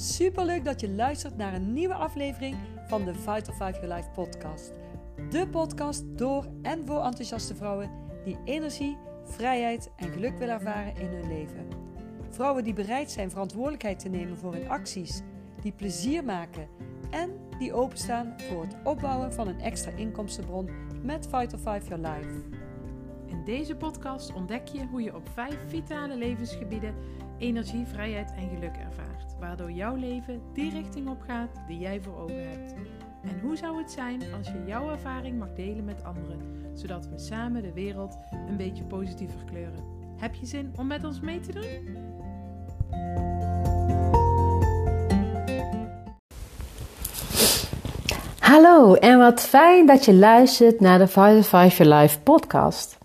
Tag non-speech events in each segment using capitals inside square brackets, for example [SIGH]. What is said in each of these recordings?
Super leuk dat je luistert naar een nieuwe aflevering van de Vital 5 Your Life podcast. De podcast door en voor enthousiaste vrouwen die energie, vrijheid en geluk willen ervaren in hun leven. Vrouwen die bereid zijn verantwoordelijkheid te nemen voor hun acties, die plezier maken en die openstaan voor het opbouwen van een extra inkomstenbron met Vital 5 Your Life. In deze podcast ontdek je hoe je op vijf vitale levensgebieden energie, vrijheid en geluk ervaart, waardoor jouw leven die richting op gaat die jij voor ogen hebt. En hoe zou het zijn als je jouw ervaring mag delen met anderen, zodat we samen de wereld een beetje positiever kleuren? Heb je zin om met ons mee te doen? Hallo en wat fijn dat je luistert naar de Vital 5 Your Life podcast.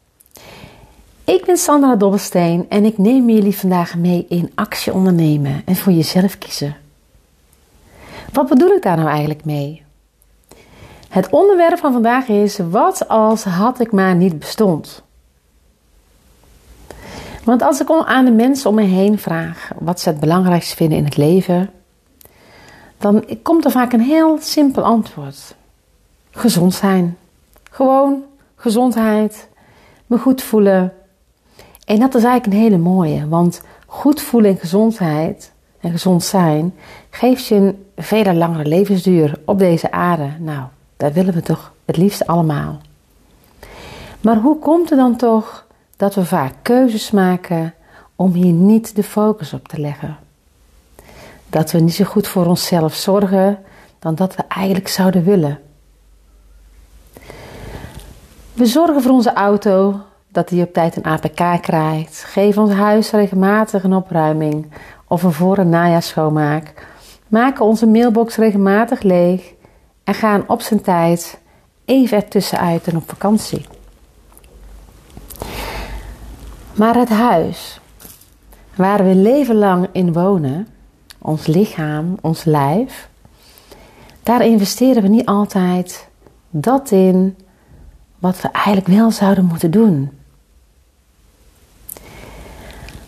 Ik ben Sandra Dobbelsteen en ik neem jullie vandaag mee in actie ondernemen en voor jezelf kiezen. Wat bedoel ik daar nou eigenlijk mee? Het onderwerp van vandaag is: wat als had ik maar niet bestond? Want als ik aan de mensen om me heen vraag wat ze het belangrijkste vinden in het leven, dan komt er vaak een heel simpel antwoord: gezond zijn. Gewoon gezondheid, me goed voelen. En dat is eigenlijk een hele mooie, want goed voelen en gezondheid en gezond zijn geeft je een veel langere levensduur op deze aarde. Nou, dat willen we toch het liefst allemaal. Maar hoe komt het dan toch dat we vaak keuzes maken om hier niet de focus op te leggen? Dat we niet zo goed voor onszelf zorgen dan dat we eigenlijk zouden willen. We zorgen voor onze auto, dat hij op tijd een APK krijgt. Geven ons huis regelmatig een opruiming of een voor- en najaarschoonmaak. Maken onze mailbox regelmatig leeg en gaan op zijn tijd even ertussenuit en op vakantie. Maar het huis waar we leven lang in wonen, ons lichaam, ons lijf, daar investeren we niet altijd dat in wat we eigenlijk wel zouden moeten doen.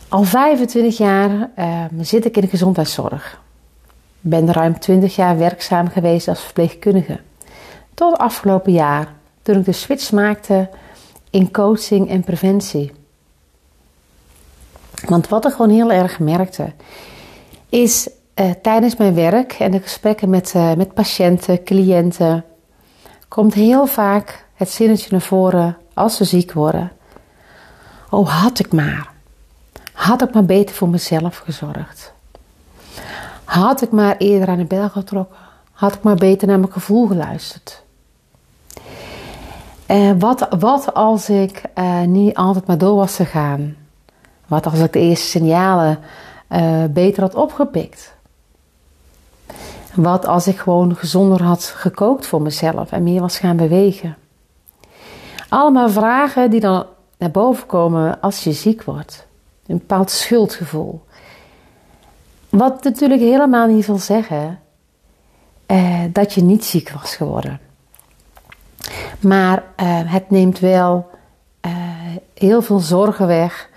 Al 25 jaar uh, zit ik in de gezondheidszorg. Ben ruim 20 jaar werkzaam geweest als verpleegkundige. Tot afgelopen jaar, toen ik de switch maakte in coaching en preventie. Want wat ik gewoon heel erg merkte, is uh, tijdens mijn werk en de gesprekken met, uh, met patiënten, cliënten, komt heel vaak het zinnetje naar voren als ze ziek worden. Oh, had ik maar. Had ik maar beter voor mezelf gezorgd. Had ik maar eerder aan de bel getrokken. Had ik maar beter naar mijn gevoel geluisterd. Uh, wat, wat als ik uh, niet altijd maar door was gegaan? Wat als ik de eerste signalen uh, beter had opgepikt? Wat als ik gewoon gezonder had gekookt voor mezelf en meer was gaan bewegen? Allemaal vragen die dan naar boven komen als je ziek wordt. Een bepaald schuldgevoel. Wat natuurlijk helemaal niet wil zeggen eh, dat je niet ziek was geworden. Maar eh, het neemt wel eh, heel veel zorgen weg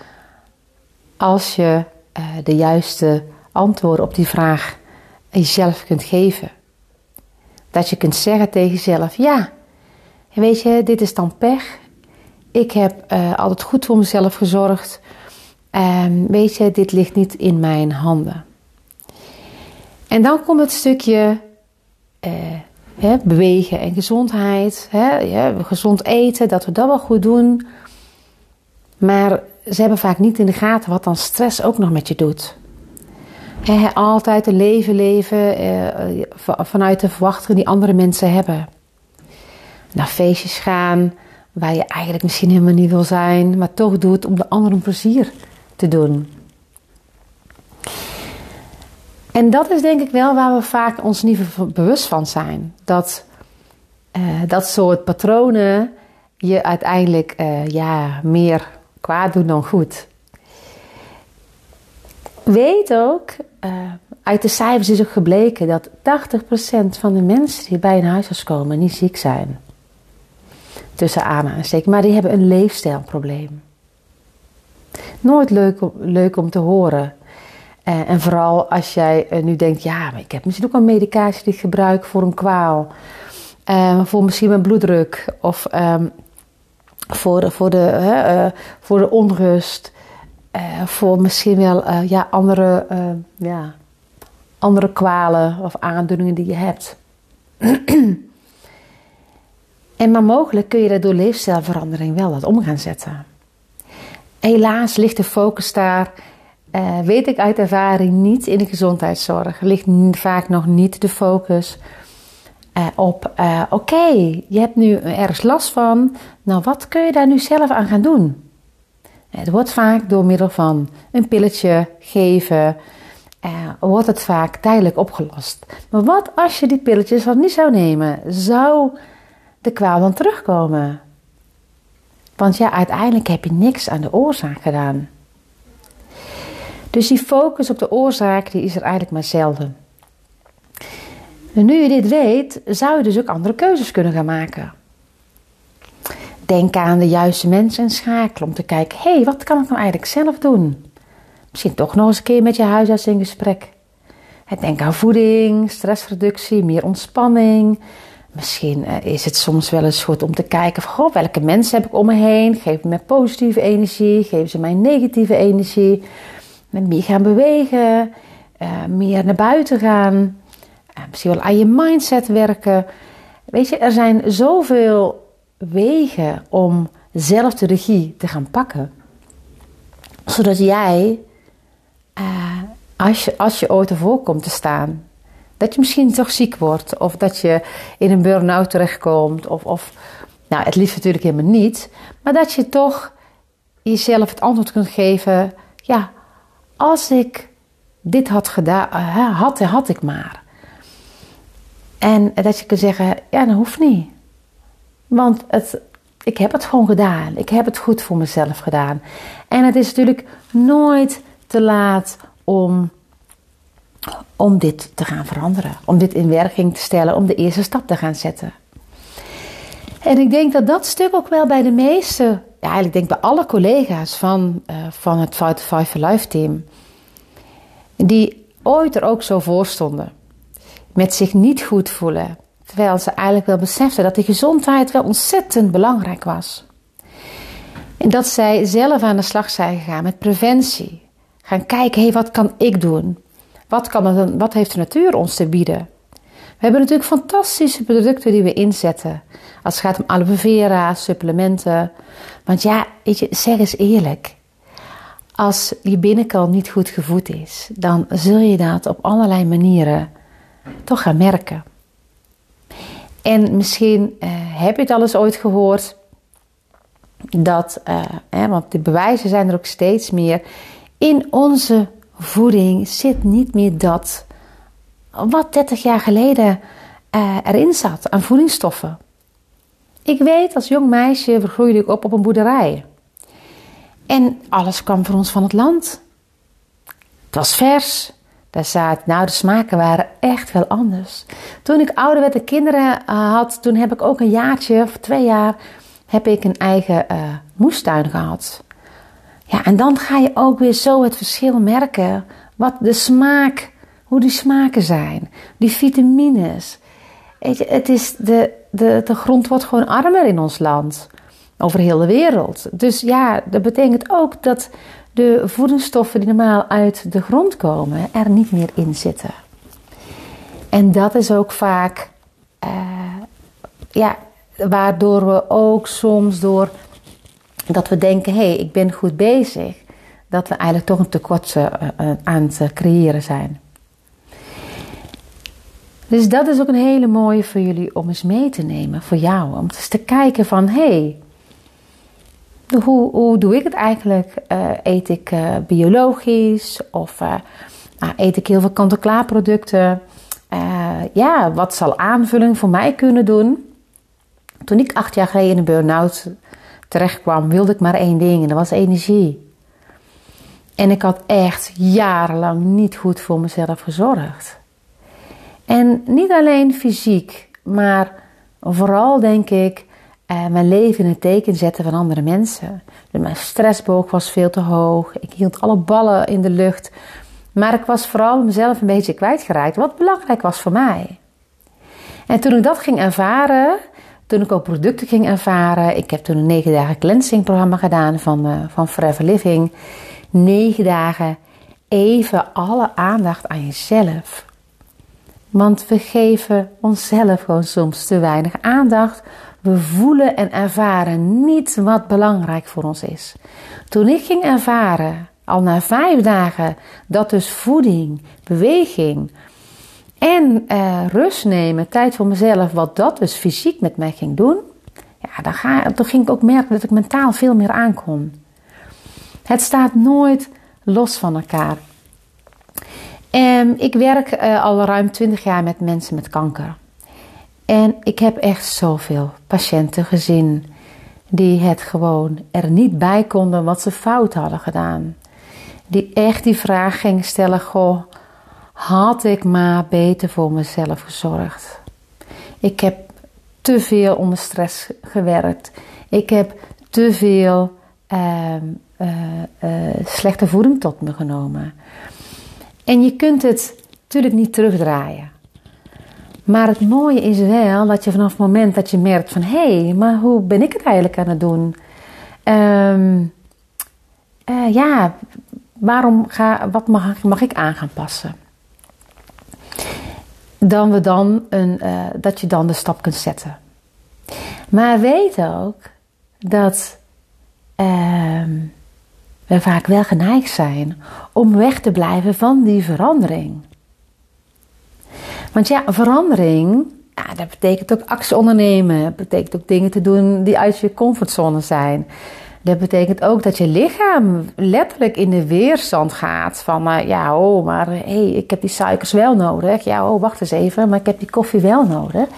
als je eh, de juiste antwoorden op die vraag jezelf kunt geven. Dat je kunt zeggen tegen jezelf: Ja, weet je, dit is dan pech. Ik heb eh, altijd goed voor mezelf gezorgd. Um, weet je, dit ligt niet in mijn handen. En dan komt het stukje hè, bewegen en gezondheid. Hè, gezond eten, dat we dat wel goed doen. Maar ze hebben vaak niet in de gaten wat dan stress ook nog met je doet. Altijd een leven leven uh, vanuit de verwachtingen die andere mensen hebben. Naar feestjes gaan waar je eigenlijk misschien helemaal niet wil zijn, maar toch doet om de anderen plezier te doen. En dat is denk ik wel waar we vaak ons niet bewust van zijn. Dat uh, dat soort patronen je uiteindelijk uh, ja, meer kwaad doen dan goed. Weet ook, uh, uit de cijfers is ook gebleken dat 80% van de mensen die bij een huisarts komen niet ziek zijn. Tussen aanhalingstekens, maar die hebben een leefstijlprobleem. Nooit leuk, leuk om te horen. Uh, en vooral als jij uh, nu denkt, ja, maar ik heb misschien ook een medicatie die ik gebruik voor een kwaal. Uh, voor misschien mijn bloeddruk of um, voor, de, voor, de, voor de onrust. voor misschien wel ja, andere, ja, andere kwalen of aandoeningen die je hebt. [CLEARS THROAT] en maar mogelijk kun je dat door leefstijlverandering wel wat om gaan zetten. Helaas ligt de focus daar, uh, weet ik uit ervaring, niet in de gezondheidszorg. Ligt vaak nog niet de focus uh, op, uh, oké, je hebt nu ergens last van, nou wat kun je daar nu zelf aan gaan doen? Het wordt vaak door middel van een pilletje geven, wordt het vaak tijdelijk opgelost. Maar wat als je die pilletjes wat niet zou nemen? Zou de kwaal dan terugkomen? Want ja, uiteindelijk heb je niks aan de oorzaak gedaan. Dus die focus op de oorzaak die is er eigenlijk maar zelden. En nu je dit weet, zou je dus ook andere keuzes kunnen gaan maken. Denk aan de juiste mensen en schakelen om te kijken: hé, hey, wat kan ik nou eigenlijk zelf doen? Misschien toch nog eens een keer met je huisarts in gesprek. Denk aan voeding, stressreductie, meer ontspanning, Misschien uh, is het soms wel eens goed om te kijken van, goh, welke mensen heb ik om me heen? Geven mij positieve energie? Geven ze mij negatieve energie? Meer gaan bewegen, uh, meer naar buiten gaan, uh, misschien wel aan je mindset werken. Weet je, er zijn zoveel wegen om zelf de regie te gaan pakken. Zodat jij, als, je, als je ooit ervoor komt te staan, dat je misschien toch ziek wordt of dat je in een burn-out terechtkomt of, of nou het liefst natuurlijk helemaal niet, maar dat je toch jezelf het antwoord kunt geven, ja, als ik dit had gedaan, uh, had, had ik maar. En dat je kunt zeggen, ja, dat hoeft niet. Want het, ik heb het gewoon gedaan. Ik heb het goed voor mezelf gedaan. En het is natuurlijk nooit te laat om om dit te gaan veranderen, om dit in werking te stellen, om de eerste stap te gaan zetten. En ik denk dat dat stuk ook wel bij de meeste, ja, eigenlijk denk bij alle collega's van, uh, van het Fight Five for Life team, die ooit er ook zo voor stonden, met zich niet goed voelen, terwijl ze eigenlijk wel beseften dat die gezondheid wel ontzettend belangrijk was. En dat zij zelf aan de slag zijn gegaan met preventie. Gaan kijken, hé, hey, wat kan ik doen? Wat, kan het, wat heeft de natuur ons te bieden? We hebben natuurlijk fantastische producten die we inzetten. Als het gaat om aloe vera, supplementen. Want ja, weet je, zeg eens eerlijk. Als je binnenkant niet goed gevoed is, dan zul je dat op allerlei manieren toch gaan merken. En misschien eh, heb je het al eens ooit gehoord dat, eh, want de bewijzen zijn er ook steeds meer, in onze voeding zit niet meer dat wat 30 jaar geleden uh, erin zat aan voedingsstoffen. Ik weet, als jong meisje groeide ik op op een boerderij. En alles kwam voor ons van het land. Het was vers. Daar zaten, nou, de smaken waren echt wel anders. Toen ik ouder werd en kinderen uh, had, toen heb ik ook een jaartje of twee jaar heb ik een eigen uh, moestuin gehad. Ja, en dan ga je ook weer zo het verschil merken. Wat de smaak, hoe die smaken zijn. Die vitamines. Je, het is de, de, de grond wordt gewoon armer in ons land. Over heel de wereld. Dus ja, dat betekent ook dat de voedingsstoffen die normaal uit de grond komen, er niet meer in zitten. En dat is ook vaak, uh, ja, waardoor we ook soms door dat we denken, hé, hey, ik ben goed bezig, dat we eigenlijk toch een tekort uh, aan het creëren zijn. Dus dat is ook een hele mooie voor jullie om eens mee te nemen, voor jou. Om eens te kijken van, hé, hey, hoe, hoe doe ik het eigenlijk? Eet ik biologisch of uh, eet ik heel veel kant-en-klaar producten? ja, wat zal aanvulling voor mij kunnen doen? Toen ik acht jaar geleden een burn-out terecht kwam, wilde ik maar één ding en dat was energie. En ik had echt jarenlang niet goed voor mezelf gezorgd. En niet alleen fysiek, maar vooral denk ik eh, mijn leven in het teken zetten van andere mensen. Dus mijn stressboog was veel te hoog. Ik hield alle ballen in de lucht Maar ik was vooral mezelf een beetje kwijtgeraakt wat belangrijk was voor mij. En toen ik dat ging ervaren, toen ik ook producten ging ervaren, ik heb toen een negen dagen cleansing programma gedaan van, uh, van Forever Living. Negen dagen even alle aandacht aan jezelf. Want we geven onszelf gewoon soms te weinig aandacht. We voelen en ervaren niet wat belangrijk voor ons is. Toen ik ging ervaren, al na vijf dagen, dat dus voeding, beweging en uh, rust nemen, tijd voor mezelf, wat dat dus fysiek met mij ging doen, ja, dan, ga, dan ging ik ook merken dat ik mentaal veel meer aankon. Het staat nooit los van elkaar. Um, ik werk uh, al ruim 20 jaar met mensen met kanker. En ik heb echt zoveel patiënten gezien die het gewoon er niet bij konden wat ze fout hadden gedaan. Die echt die vraag gingen stellen: Goh, had ik maar beter voor mezelf gezorgd? Ik heb te veel onder stress gewerkt. Ik heb te veel uh, uh, slechte voeding tot me genomen. En je kunt het natuurlijk niet terugdraaien. Maar het mooie is wel dat je vanaf het moment dat je merkt van... hé, hey, maar hoe ben ik het eigenlijk aan het doen? Um, uh, ja, waarom ga, wat mag, mag ik aan gaan passen? Dan we dan een, uh, dat je dan de stap kunt zetten. Maar weet ook dat... Uh, we vaak wel geneigd zijn om weg te blijven van die verandering. Want ja, verandering, dat betekent ook actie ondernemen. Dat betekent ook dingen te doen die uit je comfortzone zijn. Dat betekent ook dat je lichaam letterlijk in de weerstand gaat. Van uh, ja, oh, maar hey, ik heb die suikers wel nodig. Ja, oh, wacht eens even, maar ik heb die koffie wel nodig.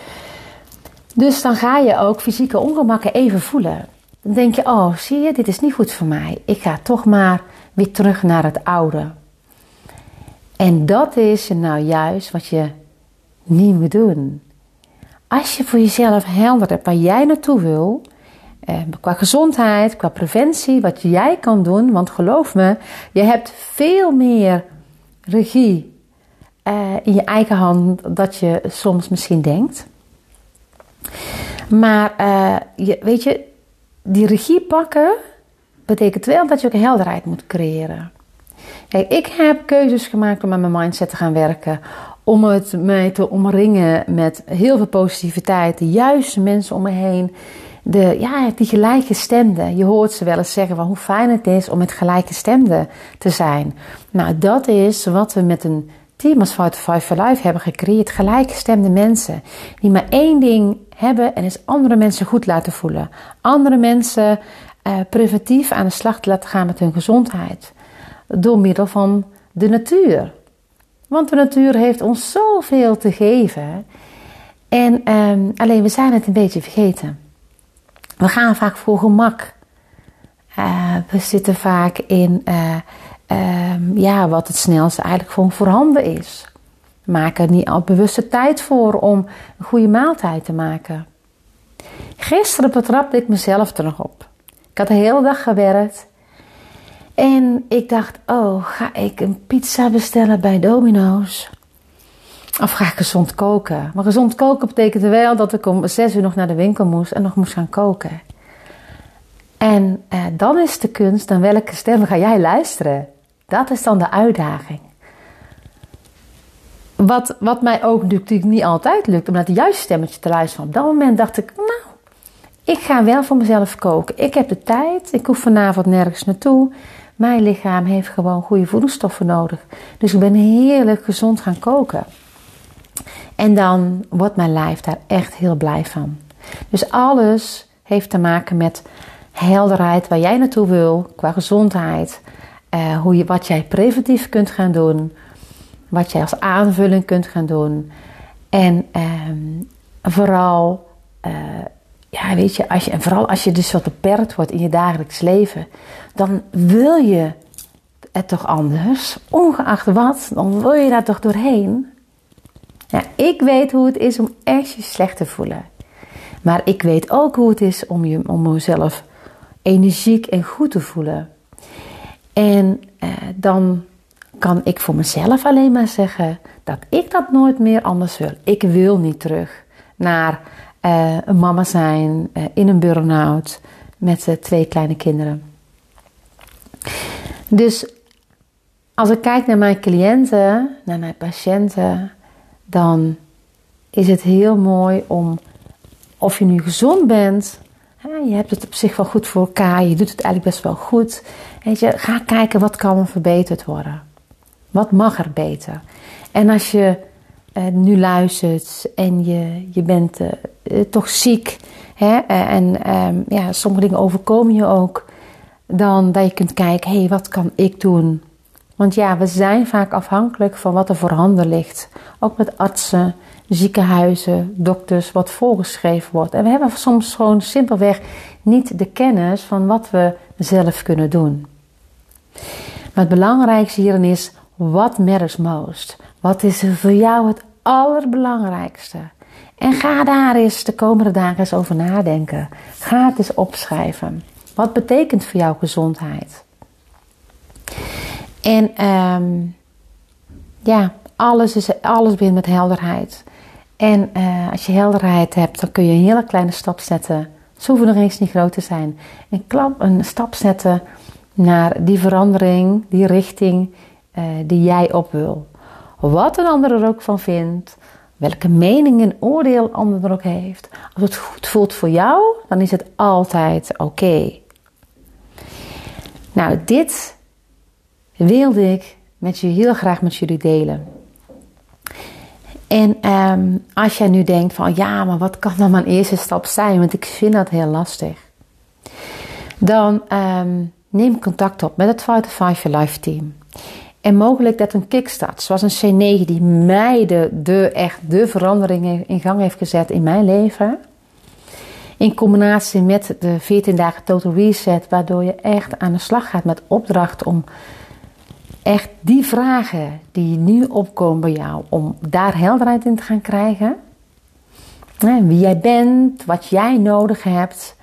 Dus dan ga je ook fysieke ongemakken even voelen. Dan denk je, oh zie je, dit is niet goed voor mij. Ik ga toch maar weer terug naar het oude. En dat is nou juist wat je niet moet doen. Als je voor jezelf helder hebt waar jij naartoe wil, eh, qua gezondheid, qua preventie, wat jij kan doen, want geloof me, je hebt veel meer regie eh, in je eigen hand dat je soms misschien denkt. Maar uh, je, weet je, die regie pakken betekent wel dat je ook helderheid moet creëren. Kijk, ik heb keuzes gemaakt om met mijn mindset te gaan werken. Om het mij te omringen met heel veel positiviteit. De juiste mensen om me heen. De, ja, die gelijkgestemden. Je hoort ze wel eens zeggen van hoe fijn het is om met gelijkgestemden te zijn. Nou, dat is wat we met een team als Fight Five for Life hebben gecreëerd. Gelijkgestemde mensen. Die maar één ding hebben en is andere mensen goed laten voelen. Andere mensen uh, preventief aan de slag te laten gaan met hun gezondheid. Door middel van de natuur. Want de natuur heeft ons zoveel te geven. En um, alleen we zijn het een beetje vergeten. We gaan vaak voor gemak. Uh, we zitten vaak in uh, uh, ja, wat het snelste eigenlijk gewoon voorhanden is. Maak er niet al bewuste tijd voor om een goede maaltijd te maken. Gisteren betrapte ik mezelf er nog op. Ik had de hele dag gewerkt. En ik dacht, oh, ga ik een pizza bestellen bij Domino's? Of ga ik gezond koken? Maar gezond koken betekende wel dat ik om zes uur nog naar de winkel moest en nog moest gaan koken. En eh, dan is de kunst, dan welke stem ga jij luisteren? Dat is dan de uitdaging. Wat, wat mij ook natuurlijk niet altijd lukt, om naar het juiste stemmetje te luisteren. Op dat moment dacht ik, nou, ik ga wel voor mezelf koken. Ik heb de tijd, ik hoef vanavond nergens naartoe. Mijn lichaam heeft gewoon goede voedingsstoffen nodig. Dus ik ben heerlijk gezond gaan koken. En dan wordt mijn lijf daar echt heel blij van. Dus alles heeft te maken met helderheid waar jij naartoe wil, qua gezondheid. Uh, hoe je, wat jij preventief kunt gaan doen wat jij als aanvulling kunt gaan doen. En ehm, vooral, uh, ja, weet je, als je, en vooral als je dus wat beperkt wordt in je dagelijks leven, dan wil je het toch anders, ongeacht wat, dan wil je daar toch doorheen. Ja, ik weet hoe het is om echt je slecht te voelen. Maar ik weet ook hoe het is om, je, om jezelf energiek en goed te voelen. En uh, dan kan ik voor mezelf alleen maar zeggen dat ik dat nooit meer anders wil. Ik wil niet terug naar uh, een mama zijn uh, in een burn-out met uh, twee kleine kinderen. Dus als ik kijk naar mijn cliënten, naar mijn patiënten, dan is het heel mooi om, of je nu gezond bent, je hebt het op zich wel goed voor elkaar, je doet het eigenlijk best wel goed. Weet je, ga kijken wat kan er verbeterd worden. Wat mag er beter? En als je uh, nu luistert en je, je bent uh, toch ziek hè, en um, ja, sommige dingen overkomen je ook, dan dat je kunt kijken, hé, hey, wat kan ik doen? Want ja, we zijn vaak afhankelijk van wat er voorhanden ligt. Ook met artsen, ziekenhuizen, dokters, wat voorgeschreven wordt. En we hebben soms gewoon simpelweg niet de kennis van wat we zelf kunnen doen. Maar het belangrijkste hierin is, what matters most? Wat is voor jou het allerbelangrijkste? En ga daar eens de komende dagen over nadenken. Ga het eens opschrijven. Wat betekent voor jou gezondheid? En um, ja, alles, is, alles begint met helderheid. En uh, als je helderheid hebt, dan kun je een hele kleine stap zetten. Ze hoeven nog eens niet groot te zijn. Klap, een stap zetten naar die verandering, die richting uh, die jij op wil. Wat een ander er ook van vindt, welke mening en oordeel een ander er ook heeft. Als het goed voelt voor jou, dan is het altijd oké. Nou, dit wilde ik met je heel graag met jullie delen. En um, als jij nu denkt van ja, maar wat kan dan mijn eerste stap zijn? Want ik vind dat heel lastig. Dan um, neem contact op met het Fight Five Your Life team. En mogelijk dat een kickstart, zoals een C9 die mij de, echt de veranderingen in gang heeft gezet in mijn leven. In combinatie met de 14 dagen total reset, waardoor je echt aan de slag gaat met opdracht om echt die vragen die nu opkomen bij jou, om daar helderheid in te gaan krijgen. Wie jij bent, wat jij nodig hebt,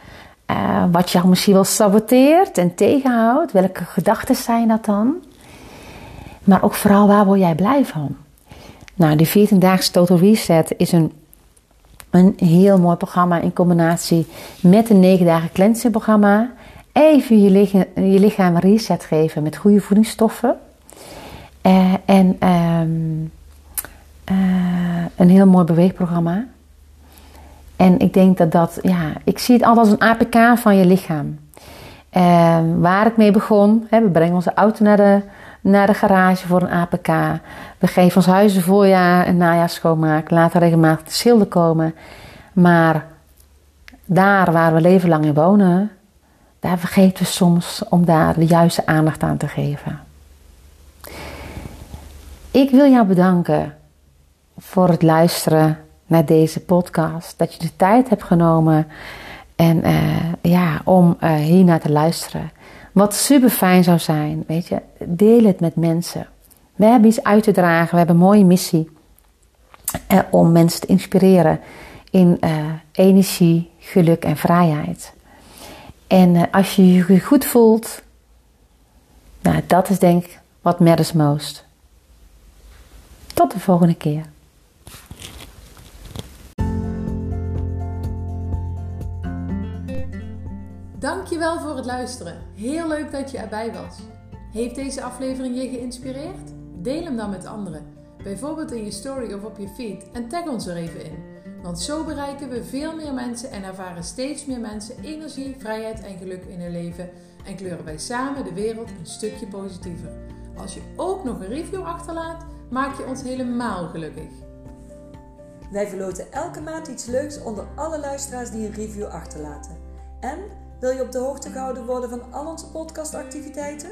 uh, wat jou misschien wel saboteert en tegenhoudt. Welke gedachten zijn dat dan? Maar ook vooral waar word jij blij van? Nou, die 14 daagse Total Reset is een, een heel mooi programma in combinatie met een 9 dagen cleansing programma. Even je lichaam, reset geven met goede voedingsstoffen. Uh, en um, uh, een heel mooi beweegprogramma. En ik denk dat dat, ja, ik zie het altijd als een APK van je lichaam. Uh, waar ik mee begon, hè, we brengen onze auto naar de, naar de garage voor een APK. We geven ons huis een voorjaar en najaar schoonmaken. Laten regelmatig de schilder komen. Maar daar waar we leven lang in wonen, daar vergeten we soms om daar de juiste aandacht aan te geven. Ik wil jou bedanken voor het luisteren naar deze podcast. Dat je de tijd hebt genomen en, uh, ja, om uh, hier naar te luisteren. Wat super fijn zou zijn, weet je, deel het met mensen. We hebben iets uit te dragen, we hebben een mooie missie uh, om mensen te inspireren in energie, geluk en vrijheid. En als je je goed voelt, nou, dat is denk ik wat matters most. Tot de volgende keer. Dankjewel voor het luisteren. Heel leuk dat je erbij was. Heeft deze aflevering je geïnspireerd? Deel hem dan met anderen. Bijvoorbeeld in je story of op je feed en tag ons er even in. Want zo bereiken we veel meer mensen en ervaren steeds meer mensen energie, vrijheid en geluk in hun leven en kleuren wij samen de wereld een stukje positiever. Als je ook nog een review achterlaat, maak je ons helemaal gelukkig. Wij verloten elke maand iets leuks onder alle luisteraars die een review achterlaten. En wil je op de hoogte gehouden worden van al onze podcastactiviteiten?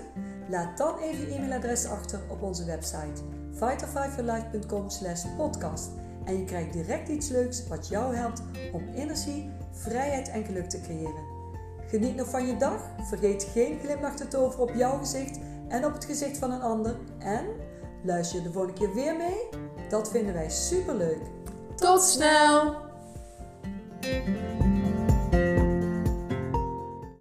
Laat dan even je e-mailadres achter op onze website fighterfiveyourlife.com slash podcast en je krijgt direct iets leuks wat jou helpt om energie, vrijheid en geluk te creëren. Geniet nog van je dag, vergeet geen glimlach te toveren op jouw gezicht en op het gezicht van een ander en luister je de volgende keer weer mee? Dat vinden wij super leuk. Tot snel!